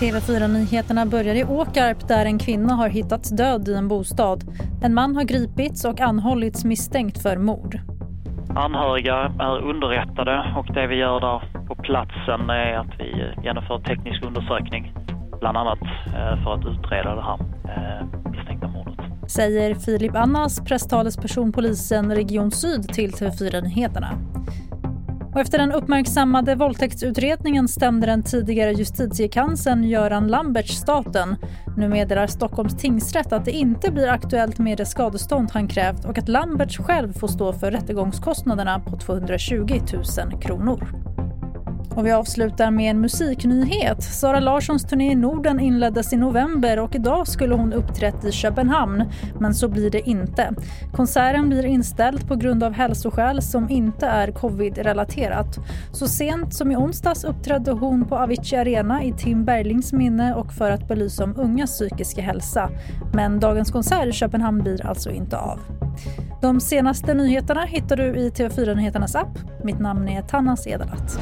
TV4-nyheterna börjar i Åkarp där en kvinna har hittats död i en bostad. En man har gripits och anhållits misstänkt för mord. Anhöriga är underrättade och det vi gör där på platsen är att vi genomför teknisk undersökning bland annat eh, för att utreda det här eh, misstänkta mordet. Säger Filip Annas, presstalesperson polisen Region Syd till TV4 Nyheterna. Och efter den uppmärksammade våldtäktsutredningen stämde den tidigare justitiekanslern Göran Lamberts staten. Nu meddelar Stockholms tingsrätt att det inte blir aktuellt med det skadestånd han krävt och att Lamberts själv får stå för rättegångskostnaderna på 220 000 kronor. Och vi avslutar med en musiknyhet. Sara Larssons turné i Norden inleddes i november och idag skulle hon uppträtt i Köpenhamn. Men så blir det inte. Konserten blir inställd på grund av hälsoskäl som inte är covid-relaterat. Så sent som i onsdags uppträdde hon på Avicii Arena i Tim Berglings minne och för att belysa om ungas psykiska hälsa. Men dagens konsert i Köpenhamn blir alltså inte av. De senaste nyheterna hittar du i TV4 Nyheternas app. Mitt namn är Tannas Edalat.